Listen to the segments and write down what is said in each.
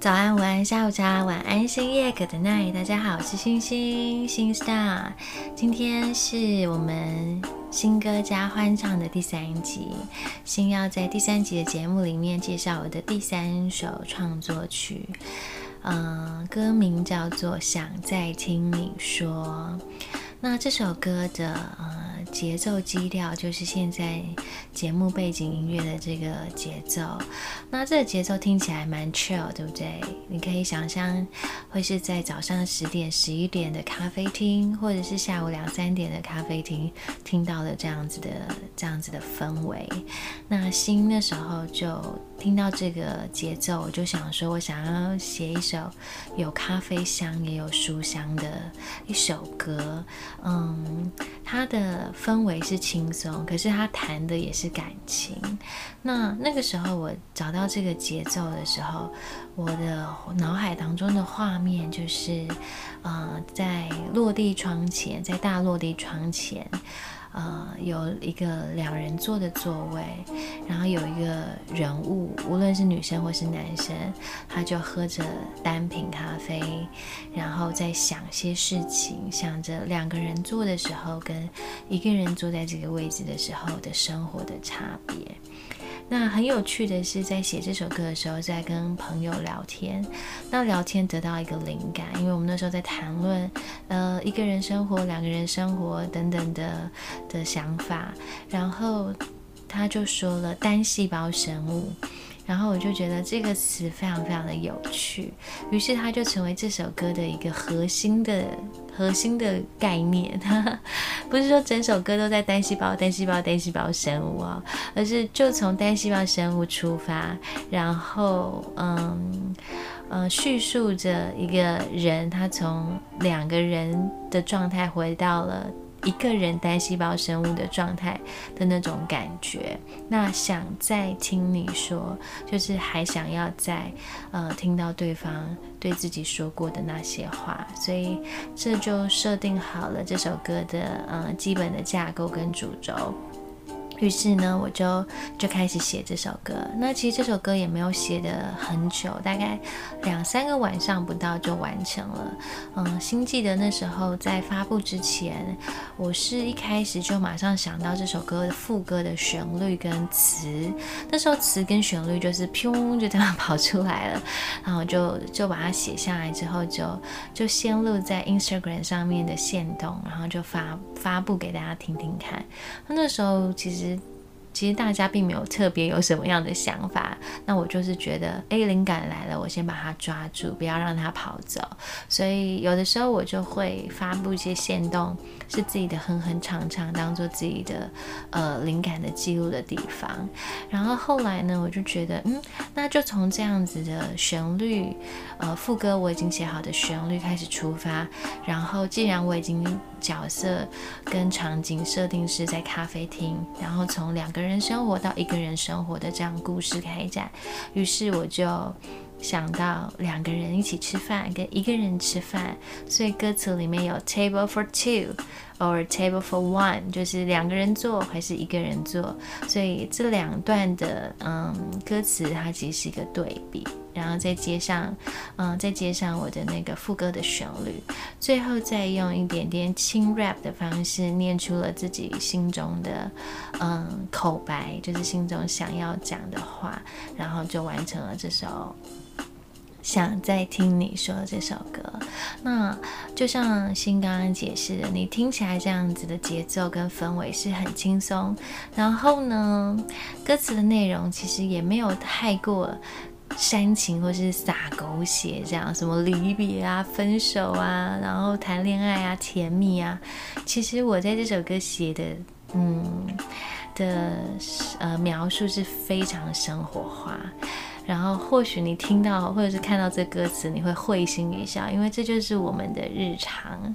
早安，午安，下午茶，晚安，深夜，Good night。大家好，我是星星星 star。今天是我们新歌加欢唱的第三集，星要在第三集的节目里面介绍我的第三首创作曲。嗯，歌名叫做《想再听你说》。那这首歌的呃节奏基调就是现在节目背景音乐的这个节奏。那这个节奏听起来蛮 chill，对不对？你可以想象会是在早上十点、十一点的咖啡厅，或者是下午两三点的咖啡厅听到的这样子的这样子的氛围。那心那时候就听到这个节奏，我就想说我想要写一首有咖啡香也有书香的一首歌。嗯，它的氛围是轻松，可是他弹的也是感情。那那个时候我找到这个节奏的时候，我的脑海当中的画面就是，呃，在落地窗前，在大落地窗前。呃，有一个两人坐的座位，然后有一个人物，无论是女生或是男生，他就喝着单品咖啡，然后在想些事情，想着两个人坐的时候跟一个人坐在这个位置的时候的生活的差别。那很有趣的是，在写这首歌的时候，在跟朋友聊天，那聊天得到一个灵感，因为我们那时候在谈论，呃，一个人生活、两个人生活等等的的想法，然后他就说了单细胞生物。然后我就觉得这个词非常非常的有趣，于是它就成为这首歌的一个核心的核心的概念。不是说整首歌都在单细胞、单细胞、单细胞生物啊，而是就从单细胞生物出发，然后嗯嗯叙述着一个人他从两个人的状态回到了。一个人单细胞生物的状态的那种感觉，那想再听你说，就是还想要再呃听到对方对自己说过的那些话，所以这就设定好了这首歌的呃基本的架构跟主轴。于是呢，我就就开始写这首歌。那其实这首歌也没有写的很久，大概两三个晚上不到就完成了。嗯，新记得那时候在发布之前，我是一开始就马上想到这首歌的副歌的旋律跟词。那时候词跟旋律就是砰就这样跑出来了，然后就就把它写下来之后，就就先录在 Instagram 上面的线动，然后就发发布给大家听听看。那时候其实。其实大家并没有特别有什么样的想法，那我就是觉得，哎，灵感来了，我先把它抓住，不要让它跑走。所以有的时候我就会发布一些线动，是自己的哼哼唱唱，当做自己的呃灵感的记录的地方。然后后来呢，我就觉得，嗯，那就从这样子的旋律，呃，副歌我已经写好的旋律开始出发。然后既然我已经角色跟场景设定是在咖啡厅，然后从两个人生活到一个人生活的这样故事开展，于是我就想到两个人一起吃饭跟一个人吃饭，所以歌词里面有 table for two or table for one，就是两个人坐还是一个人坐，所以这两段的嗯歌词它其实是一个对比。然后再接上，嗯，再接上我的那个副歌的旋律，最后再用一点点轻 rap 的方式念出了自己心中的，嗯，口白，就是心中想要讲的话，然后就完成了这首想再听你说这首歌。那就像新刚刚解释的，你听起来这样子的节奏跟氛围是很轻松，然后呢，歌词的内容其实也没有太过。煽情或是撒狗血，这样什么离别啊、分手啊，然后谈恋爱啊、甜蜜啊，其实我在这首歌写的，嗯的呃描述是非常生活化。然后或许你听到或者是看到这歌词，你会会心一笑，因为这就是我们的日常。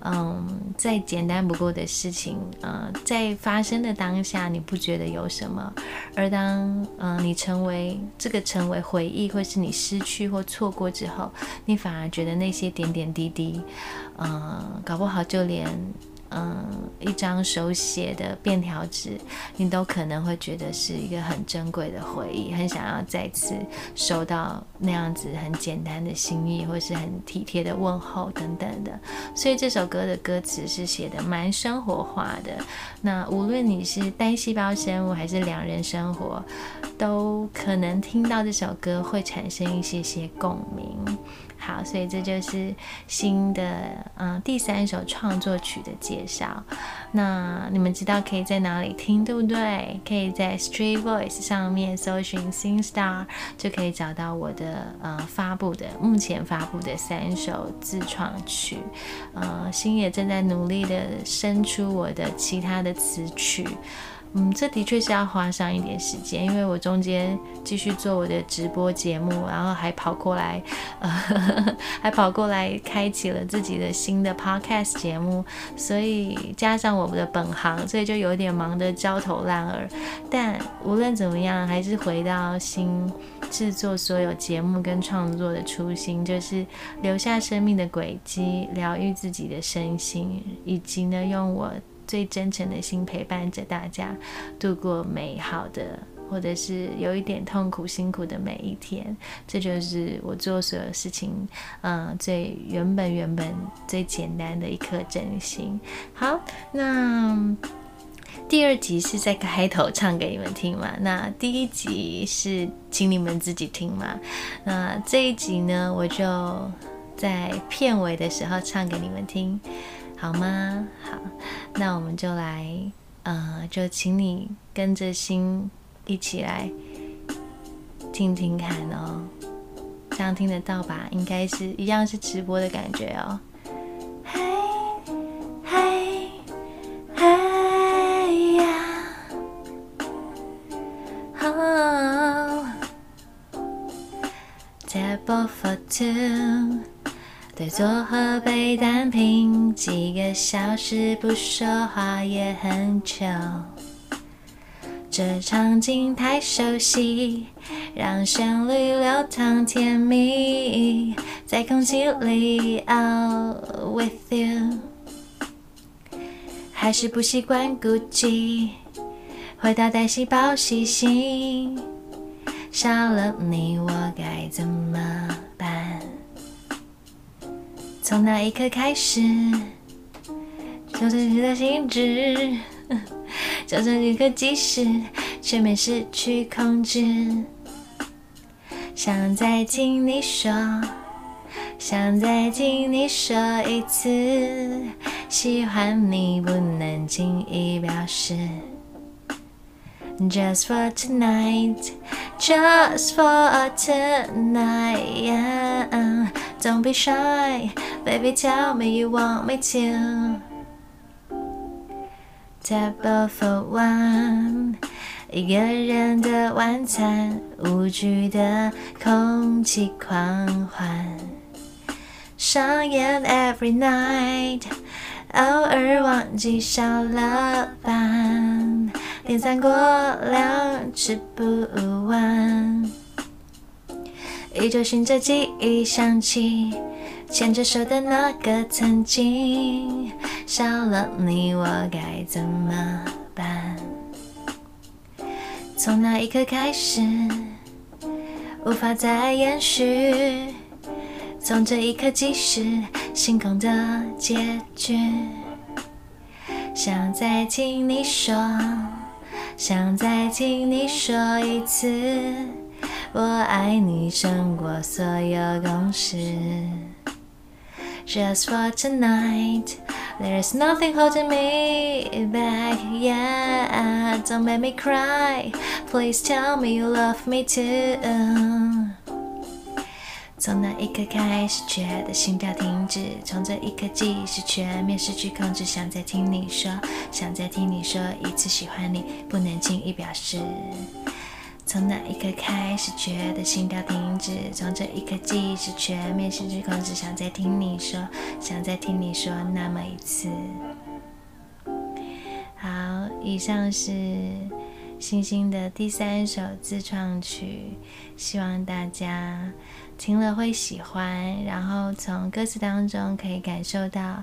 嗯，再简单不过的事情，呃，在发生的当下你不觉得有什么，而当嗯你成为这个成为回忆，或是你失去或错过之后，你反而觉得那些点点滴滴，嗯，搞不好就连。嗯，一张手写的便条纸，你都可能会觉得是一个很珍贵的回忆，很想要再次收到那样子很简单的心意，或是很体贴的问候等等的。所以这首歌的歌词是写的蛮生活化的。那无论你是单细胞生物还是两人生活，都可能听到这首歌会产生一些些共鸣。好，所以这就是新的嗯第三首创作曲的介绍。那你们知道可以在哪里听，对不对？可以在 Street Voice 上面搜寻星 Star，就可以找到我的呃发布的目前发布的三首自创曲。呃，星也正在努力的生出我的其他的词曲。嗯，这的确是要花上一点时间，因为我中间继续做我的直播节目，然后还跑过来，呃，还跑过来开启了自己的新的 podcast 节目，所以加上我们的本行，所以就有点忙得焦头烂额。但无论怎么样，还是回到新制作所有节目跟创作的初心，就是留下生命的轨迹，疗愈自己的身心，以及呢，用我。最真诚的心陪伴着大家度过美好的，或者是有一点痛苦、辛苦的每一天。这就是我做所有事情，嗯，最原本、原本最简单的一颗真心。好，那第二集是在开头唱给你们听嘛？那第一集是请你们自己听嘛？那这一集呢，我就在片尾的时候唱给你们听。好吗？好，那我们就来，呃，就请你跟着心一起来听听看哦，这样听得到吧？应该是一样是直播的感觉哦。嘿，嘿，嘿呀，哦，table for two。对坐喝杯单品，几个小时不说话也很久。这场景太熟悉，让旋律流淌甜蜜，在空气里。Oh with you，还是不习惯孤寂，回到单细胞细心，少了你我该怎么从那一刻开始，就着你的心智，就着一颗即时，却没失去控制。想再听你说，想再听你说一次，喜欢你不能轻易表示。Just for tonight, just for tonight. Don't be shy, baby. Tell me you want me to. Table for one，一个人的晚餐，无惧的空气狂欢，上演 every night，偶尔忘记少了饭。点餐过量，吃不完， 依旧循着记忆想起，牵着手的那个曾经，少了你我该怎么办？从那一刻开始，无法再延续，从这一刻起始，星空的结局，想再听你说。想再听你说一次，我爱你胜过所有公式。Just for tonight, there's nothing holding me back. Yeah, don't make me cry. Please tell me you love me too. 从那一刻开始，觉得心跳停止；从这一刻起，是全面失去控制。想再听你说，想再听你说一次喜欢你，不能轻易表示。从那一刻开始，觉得心跳停止；从这一刻起，是全面失去控制。想再听你说，想再听你说那么一次。好，以上是星星的第三首自创曲，希望大家听了会喜欢，然后从歌词当中可以感受到。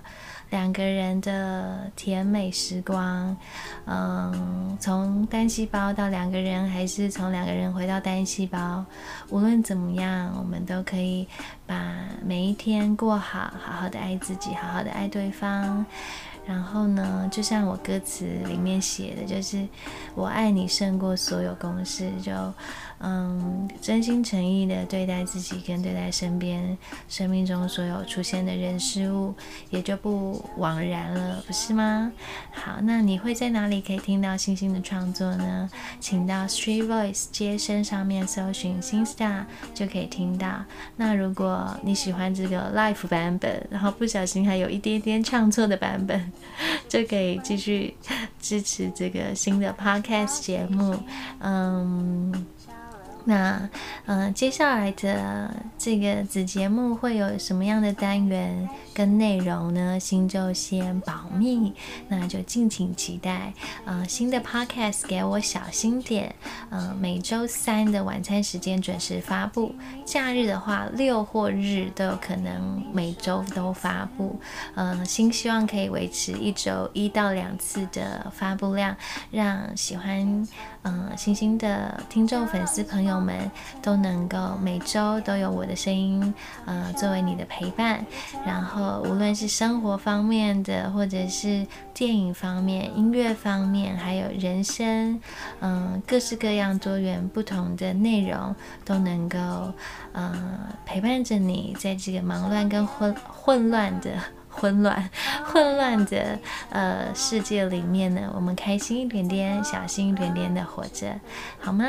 两个人的甜美时光，嗯，从单细胞到两个人，还是从两个人回到单细胞，无论怎么样，我们都可以把每一天过好，好好的爱自己，好好的爱对方。然后呢，就像我歌词里面写的，就是我爱你胜过所有公式，就。嗯，真心诚意的对待自己，跟对待身边生命中所有出现的人事物，也就不枉然了，不是吗？好，那你会在哪里可以听到星星的创作呢？请到 Street Voice 接声上面搜寻星 star 就可以听到。那如果你喜欢这个 live 版本，然后不小心还有一点点唱错的版本，就可以继续支持这个新的 podcast 节目。嗯。那，嗯，接下来的这个子节目会有什么样的单元跟内容呢？新就先保密，那就敬请期待。呃，新的 podcast 给我小心点，呃，每周三的晚餐时间准时发布。假日的话，六或日都有可能每周都发布。呃，新希望可以维持一周一到两次的发布量，让喜欢。嗯，星星的听众、粉丝朋友友们都能够每周都有我的声音，呃，作为你的陪伴。然后，无论是生活方面的，或者是电影方面、音乐方面，还有人生，嗯，各式各样多元不同的内容，都能够，呃，陪伴着你在这个忙乱跟混混乱的。混乱、混乱的呃世界里面呢，我们开心一点点，小心一点点的活着，好吗？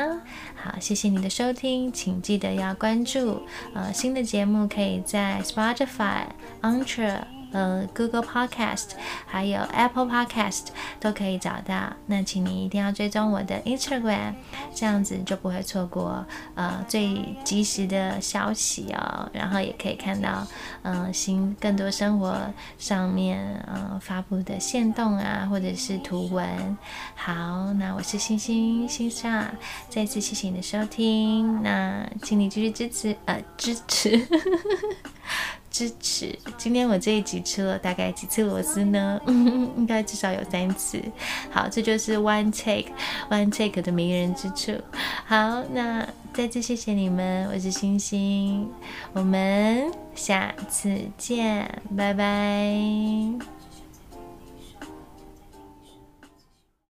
好，谢谢你的收听，请记得要关注呃新的节目，可以在 Spotify、Anchor。呃，Google Podcast 还有 Apple Podcast 都可以找到。那请你一定要追踪我的 Instagram，这样子就不会错过呃最及时的消息哦。然后也可以看到嗯新更多生活上面呃发布的线动啊，或者是图文。好，那我是星星星上，再次谢谢你的收听。那请你继续支持呃支持。支持。今天我这一集吃了大概几次螺丝呢？应该至少有三次。好，这就是 one take one take 的迷人之处。好，那再次谢谢你们，我是星星，我们下次见，拜拜。